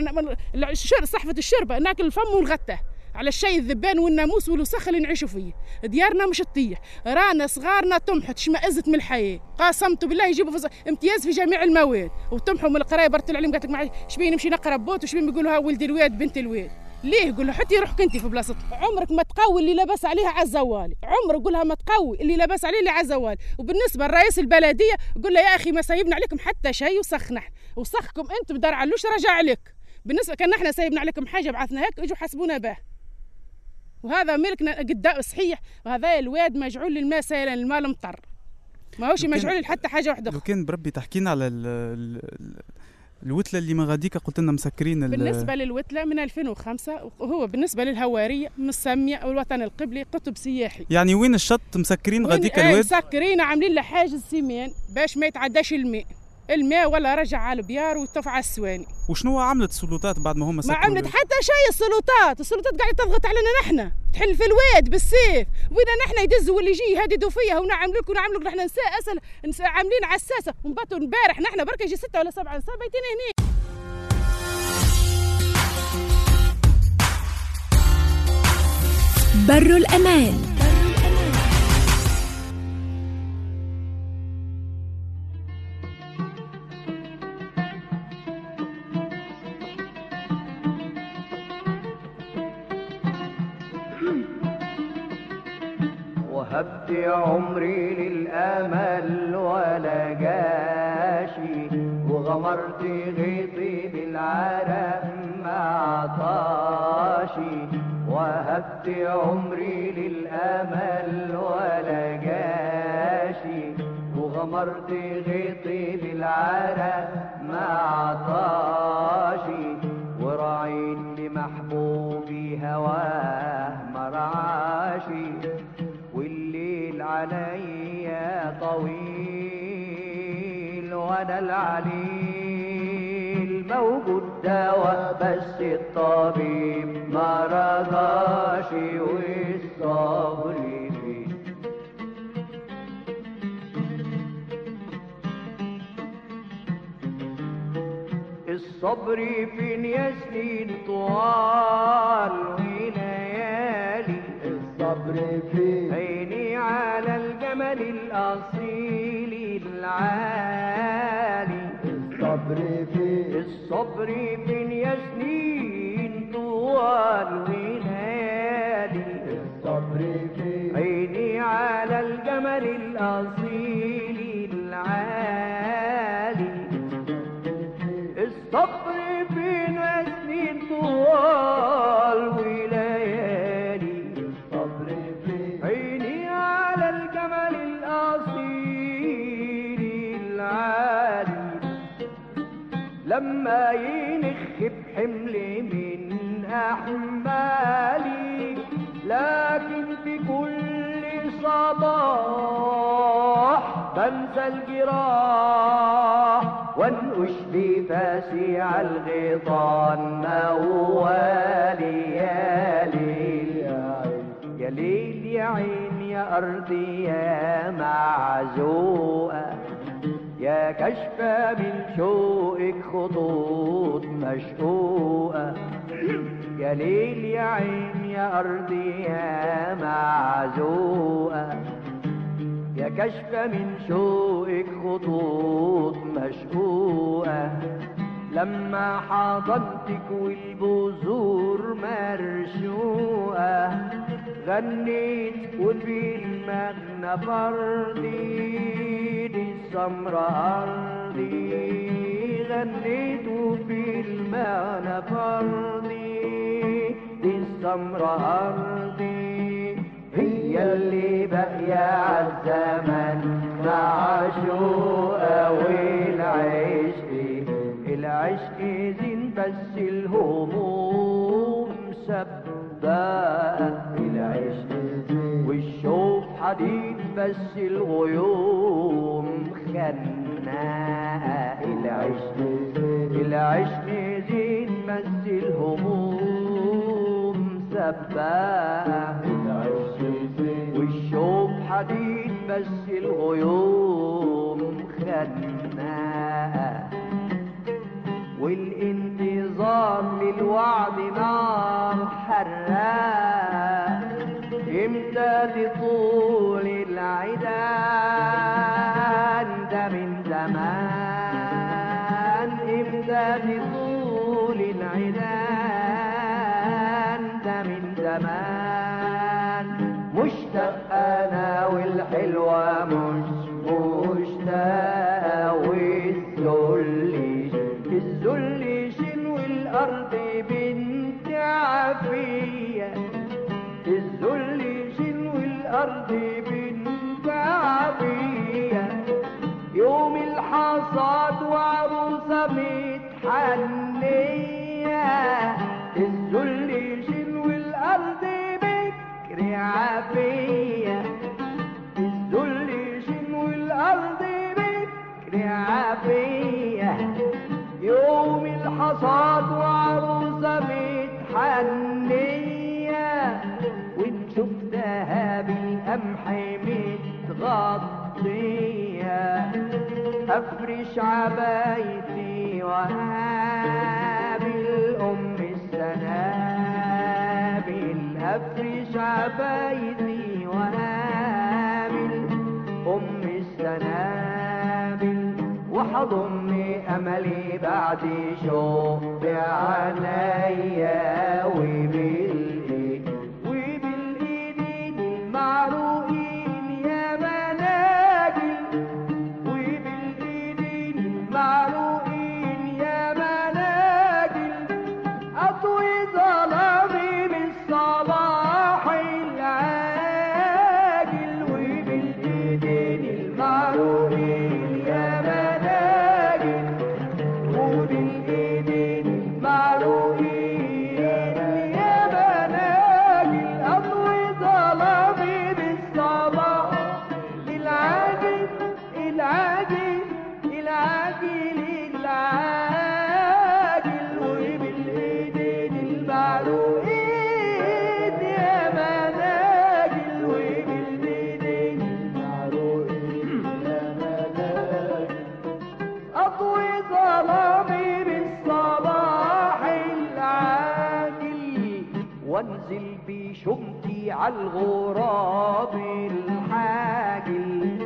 صحفة الشربة ناكل الفم ونغته على الشاي الذبان والناموس والوسخ اللي نعيشوا فيه. ديارنا مش تطيح رانا صغارنا تمحت شمئزت من الحياة. قاسمت بالله يجيبوا فز... امتياز في جميع المواد. وتمحوا من القراية برتل عليهم قالت لك شبيه نمشي نقرأ بوت وشبيه بيقولوا ها ولدي الواد بنت الواد. ليه؟ قول له حتى روحك أنت في بلاصتك عمرك ما تقوي اللي لاباس عليها عزوالي عمرك قولها ما تقوي اللي لاباس عليه اللي عزوالي وبالنسبة لرئيس البلدية قول له يا أخي ما سايبنا عليكم حتى شيء وسخنا وسخكم أنتم بدار علوش رجع لك بالنسبة كأن إحنا سايبنا عليكم حاجة بعثنا هيك اجوا حاسبونا به. وهذا ملكنا قدام صحيح. وهذا الواد مجعول للماء سائلا الماء مطر ما هوش مجعول لحتى حاجة واحدة. لو. كان بربي تحكينا على ال ال الوتلة اللي من غاديكا قلت لنا مسكرين ال- بالنسبة للوتلة من 2005 وهو بالنسبة للهوارية مسمية أو الوطن القبلي قطب سياحي. يعني وين الشط مسكرين غاديكا وين- آه، الواد؟ مسكرين عاملين له حاجز سيمان باش ما يتعداش الماء. الماء ولا رجع على البيار ويطفى على السواني. وشنو عملت السلطات بعد ما هم ما عملت؟ حتى شيء السلطات السلطات قاعدة تضغط علينا نحن. تحل في الواد بالسيف. وين نحن يدزوا واللي يجي يهددوا فيا ونعمل لكم ونعمل لكم نحن نساء اسل نس- عاملين عساسه ونباتوا امبارح نحن برك يجي ستة ولا سبعة نساء بيتين هنا بر الأمان. وهبت عمري للأمل ولا جاشي وغمرت غيطي بالعرق مع طاشي وهبت عمري للأمل ولا جاشي وغمرت غيطي بالعرق مع طاشي وراعيت لمحبوبي هواه مرعاشي عليا طويل وأنا العليل موجود دواء بس الطبيب ما رضاش والصبر الصبر فين يا سنين طوال وليالي الصبر فين الجمل الأصيل العالي. الصبر فين الصبر فين يا سنين طوال وليالي. الصبر فين عيني على الجمل الأصيل لما ينخ بحمل من أحمالي لكن في كل صباح بنسى الجراح. وانقش بفاسي على الغيطان موالي يا ليل يا ليل يا عين يا أرضي يا معزوقة. يا كشفة من شوقك خطوط مشقوقة يا ليل يا عين يا أرضي يا معزوقة. يا كشفة من شوقك خطوط مشقوقة لما حضنتك والبذور مرشوقة غنيت وفي المغنى فردي دي السمرة أرضي غنيت وفي المغنى فردي دي السمرة أرضي هي اللي باقية عالزمن معشوقة والعشق. العشق زين بس الهموم سباقة العشق والشوق حديد بس الغيوم خناقة العشق. العشق زين بس الهموم سباقة والشوق حديد بس الغيوم خناقة والانتظار للوعد نار حراق. ذات طول العدا أنت من زمان. إمداد طول العدا أنت من زمان. مشتاق أنا والحلوة مش مشتاق والذل يوم الحصاد وعروسة متحنية الذل شن والأرض بكر عافية. الذل شن والأرض بكر عافية. يوم الحصاد وعروسة متحنية شفتها بالقمح متغطية. أفرش عبايتي وهابل ام السنابل. أفرش عبايتي وهابل ام السنابل. وحضم أملي بعد شوق عليا وبالايد para عالغراب الحاجل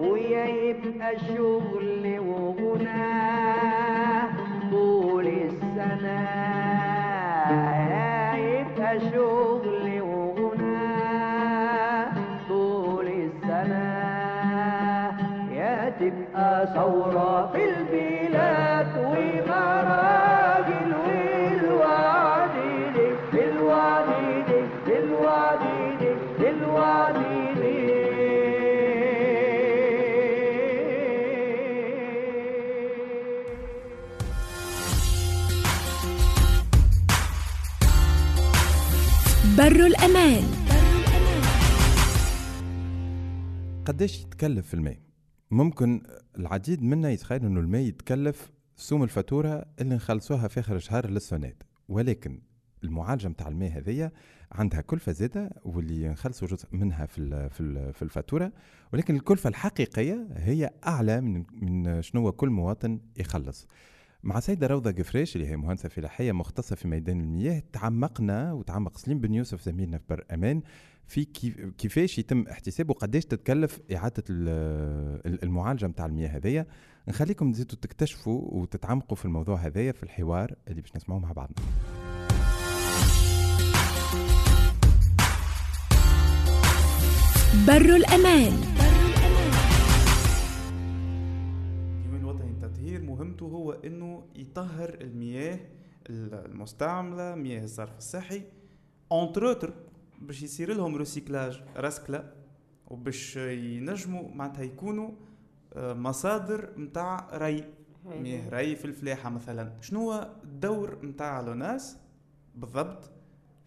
ويا يبقى شغل وغناه طول السنة يا يبقى شغل وغناه طول السنة يا تبقى ثورة في البلاد ومراجل بر الأمان. قداش يتكلف الماء ممكن العديد منا يتخيل إنه الماء يتكلف سوم الفاتورة اللي نخلصوها في آخر الشهر للسونات ولكن المعالجة نتاع الماء هذيا عندها كلفة زاده واللي نخلصوا جزء منها في في ال- في الفاتورة. ولكن الكلفة الحقيقية هي أعلى من من شنو كل مواطن يخلص. مع سيدة روضة قفريش اللي هي مهندسة فلاحية مختصة في ميدان المياه تعمقنا وتعمق سليم بن يوسف زميلنا في بر أمان في كيف كيفاش يتم احتساب وقداش تتكلف إعادة ال- ال- المعالجة متاع المياه هذيا. نخليكم تزيدوا تكتشفوا وتتعمقوا في الموضوع هذايا في الحوار اللي باش نسمعوه مع بعضنا. بر الأمان. اليوم الوطني للتطهير مهمته هو إنه يطهر المياه المستعملة مياه الصرف الصحي entre autres باش يصير لهم recyclage رسكله وباش ينجموا معناتها يكونوا آه، مصادر متاع ري مياه ري في الفلاحة مثلا. شنو هو الدور متاع L'ONAS بالضبط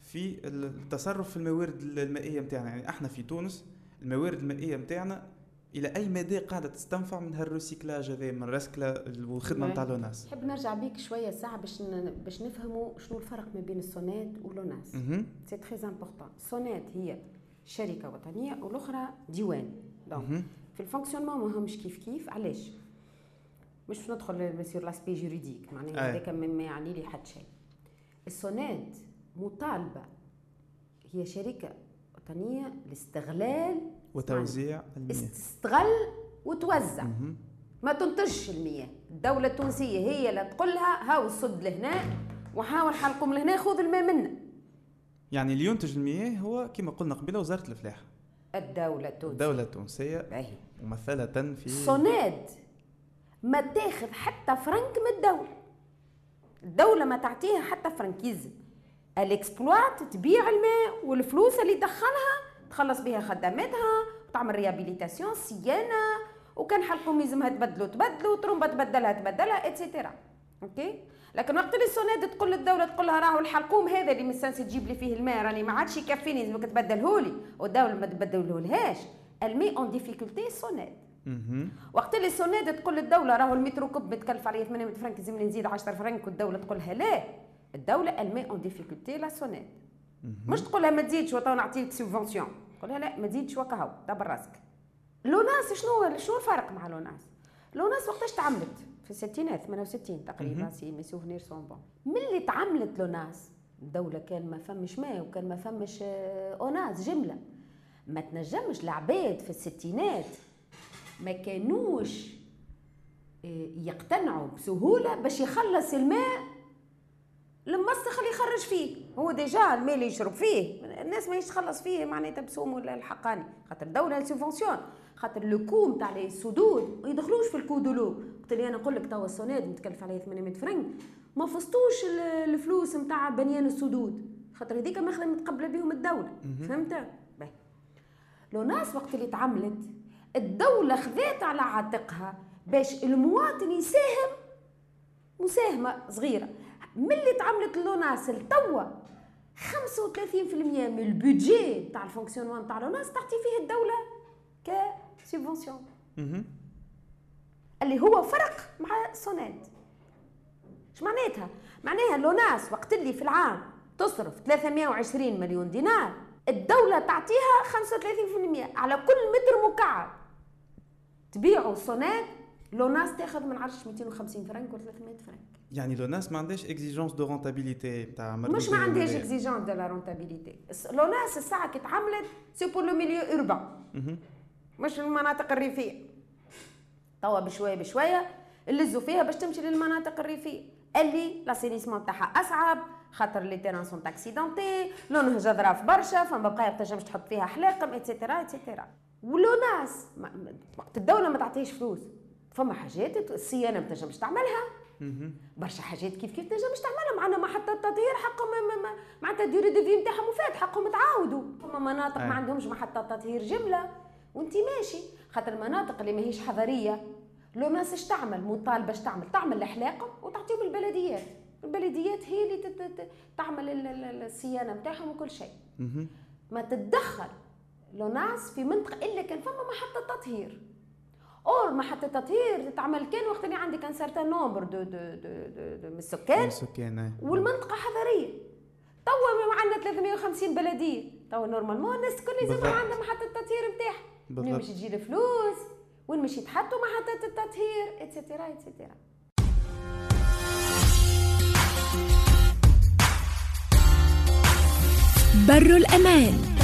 في التصرف في الموارد المائية متاعنا. يعني إحنا في تونس الموارد المائية متاعنا إلى أي مدى قاعدة تستنفع من هال recyclage هذا من الرسكله والخدمه نتاع لوناس نحب نرجع بيك شوية ساعة باش. باش نفهموا شنو الفرق ما بين السونات ولوناس. c'est très important سونات هي شركة وطنية والأخرى ديوان donc. في ال fonctionnement ما همش كيف كيف علاش مش باش ندخل sur l'aspect juridique معناها أي. هذاك ما يعني لي حد شيء السونات مطالبة هي شركة وطنيه لاستغلال وتوزيع المياه. تستغل وتوزع. ما تنتجش المياه. الدولة التونسية هي اللي تقول لها هاو الصد لهنا وحاول حلقم لهنا خذ الماء منا. يعني اللي ينتج المياه هو كما قلنا قبيلة وزارة الفلاحه الدولة التونسية. الدولة التونسية باهي. ممثلة في سوناد ما تاخذ حتى فرنك من الدولة. الدولة ما تعطيها حتى فرنك يلزم الاكسبلوات تبيع الماء والفلوس اللي تدخلها تخلص بها خدماتها وتعمل réhabilitation صيانة وكان حلقهم يلزمها تبدلوا تبدلوا ترومبا تبدلها تبدلها et cetera OK لكن وقت اللي السوناد تقول للدولة تقول لها راهو الحلقوم هذا اللي مستانسي تجيب لي فيه الماء راني ما عادش يكفيني لازمك تبدلهولي والدولة ما تبدلهولهاش. elle met en difficulté سوناد مهم. وقت اللي سوناد تقول للدولة راهو ال mètre cube متكلف عليه 800 فرنك لازمني نزيد 10 فرنك والدولة تقولها لا. الدولة elle met en difficulté la SONEDE مش تقولها ما تزيدش وتو نعطيك subvention تقولها لا ما تزيدش وكهو دبر راسك. لوناس شنو شنو الفرق مع لوناس لوناس وقتاش تعملت؟ في الستينات 68 تقريبا si mes souvenirs sont bons. ملي تعملت لوناس الدولة كان ما فمش ماء وكان ما فمش آه، اوناس جملة. ما تنجمش العباد في الستينات ما كانوش آه، يقتنعوا بسهولة باش يخلص الماء يخرج فيه. هو ديجا الماء اللي يشرب فيه. الناس ما يتخلص فيه معناتها بسوم ولا الحقاني. خاطر الدولة سوفونسيون. خاطر لو كو نتاع لي السدود ما يدخلوش في الكو دولو وقت اللي أنا نقول لك توا السوناد متكلف عليه 800 فرنك. ما فزتوش ال- الفلوس نتاع بنيان السدود. خاطر هذيك ماخذه متقبله بهم الدولة. فهمت؟ باهي. لوناس وقت اللي تعملت الدولة خذات على عاتقها باش المواطن يساهم مساهمة صغيرة. ملي تعملت لوناس لتوا 35% من ال budget تاع ال fonctionnement تاع لوناس تعطي فيه الدولة ك subvention مهم. اللي هو فرق مع سوناد إيش معناتها؟ معناها لوناس وقت اللي في العام تصرف 320 مليون دينار الدولة تعطيها 35% على كل متر مكعب تبيعوا سوناد لوناس تاخذ من عرش 250 فرنك و 300 فرنك يعني لوناس ما عندهاش exigence de rentabilité تاع مش ما عندهاش اكزيجون de la rentabilité لوناس الساعة كي تعملت c'est pour le milieu urbain مش المناطق الريفية. توا بشوية بشوية اللزوا فيها باش تمشي للمناطق الريفية. اللي لاسينيسمون تاعها أصعب خاطر لي تيران سون اكسيدونتي لونها ظراف برشا فما بقايا تنجمش تحط فيها حلاقم اتسيتيرا اتسيتيرا ولو ناس ما- ما- وقت الدولة ما تعطيش فلوس. فما حاجات الصيانة ما تنجمش تعملها. برشا حاجات كيف كيف تنجمش تعملها. معنا محطة تطهير حقهم ما- ما- ما- معناتها ديوري دو في نتاعهم وفات حقهم تعاودوا. فما مناطق. ما عندهمش محطة تطهير جملة. وانت ماشي. خاطر المناطق اللي ماهيش حضرية لوناس اش تعمل مطالبة اش تعمل. تعمل الحلاقة وتعطيهم البلديات. البلديات هي اللي تعمل ال- ال- الصيانة نتاعهم وكل شيء. ما تتدخل لوناس في منطقة إلا كان فما محطة تطهير or محطة تطهير تتعمل كان وقت اللي عندك un certain nombre de de de de, de من السكان. سكان والمنطقة حضرية. توا ما عندنا 350 بلدية. توا normalement الناس الكل بالضبط. عندها محطة تطهير نتاعها وين. باش تجي الفلوس وين باش يتحطوا محطة التطهير اتسيتيرا اتسيتيرا بر الأمان.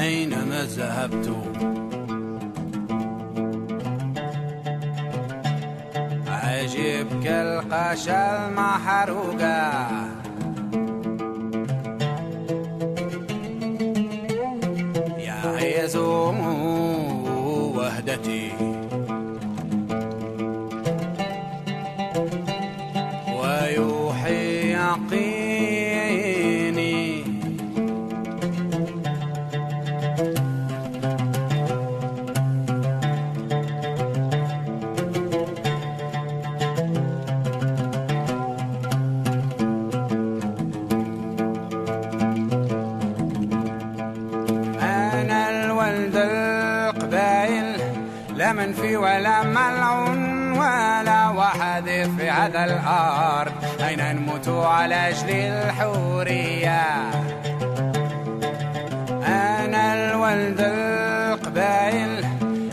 أينما ذهبت. عجيب كالقشا المحروقة. هذا الأرض. أين نموت على أجل الحورية؟ أنا الولد القبايل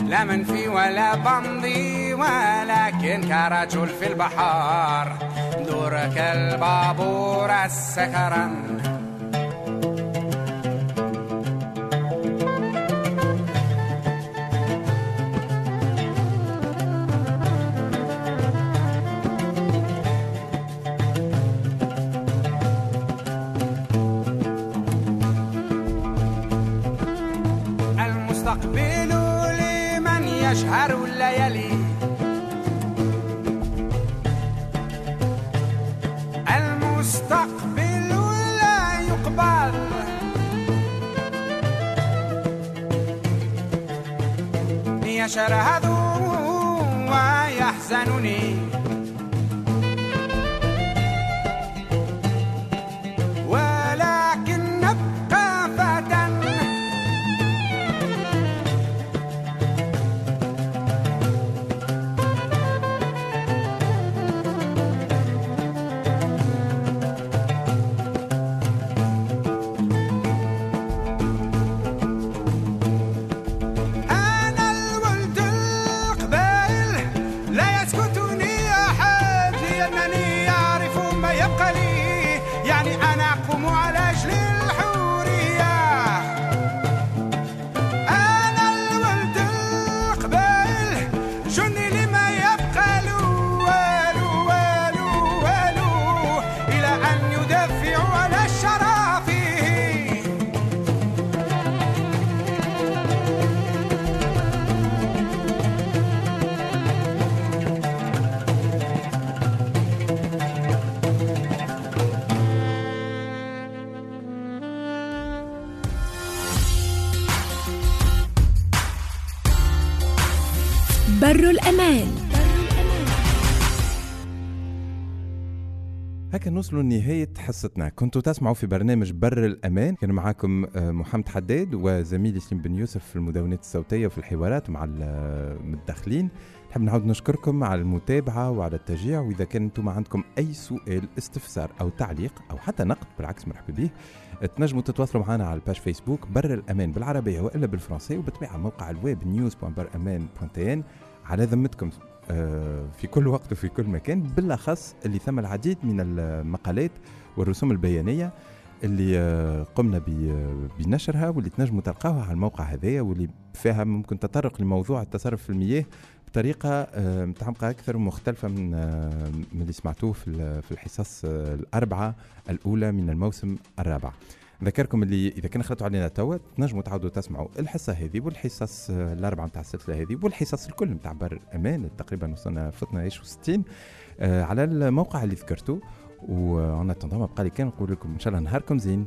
لا منفي ولا بمضي ولكن كرجل في البحر دور كالبابور السكران. يشرهد ويحزنني. نوصلوا لنهاية حصتنا. كنتوا تسمعوا في برنامج بر الأمان. كان معاكم آه، محمد حداد وزميلي سليم بن يوسف في المدونات الصوتية وفي الحوارات مع المتدخلين نحب نعاود نشكركم على المتابعة وعلى التشجيع. وإذا كان أنتم عندكم أي سؤال استفسار أو تعليق أو حتى نقد بالعكس مرحبا به تنجموا تتواصلوا معنا على ال page فيسبوك بر الأمان بالعربية وإلا بالفرنسية وبالطبيعة موقع الويب news.barralaman.tn على ذمتكم آه، في كل وقت وفي كل مكان بالأخص اللي ثم العديد من المقالات والرسوم البيانية اللي آه، قمنا بنشرها واللي تنجموا تلقاوها على الموقع هذايا واللي فيها ممكن تطرق لموضوع التصرف في المياه بطريقة آه، متعمقة أكثر ومختلفة من من اللي سمعتوه في ال- في الحصص الأربعة الأولى من الموسم الرابع. نذكركم اللي إذا كان خلطوا علينا توا تنجموا تعاودوا تسمعوا الحصة هذه والحصص آه، الأربعة نتاع السلسلة هذه والحصص الكل نتاع بر أمان. تقريبا وصلنا إيش 60 آه، على الموقع اللي ذكرته وأنا تنظم بقى لي كان نقول لكم إن شاء الله نهاركم زين.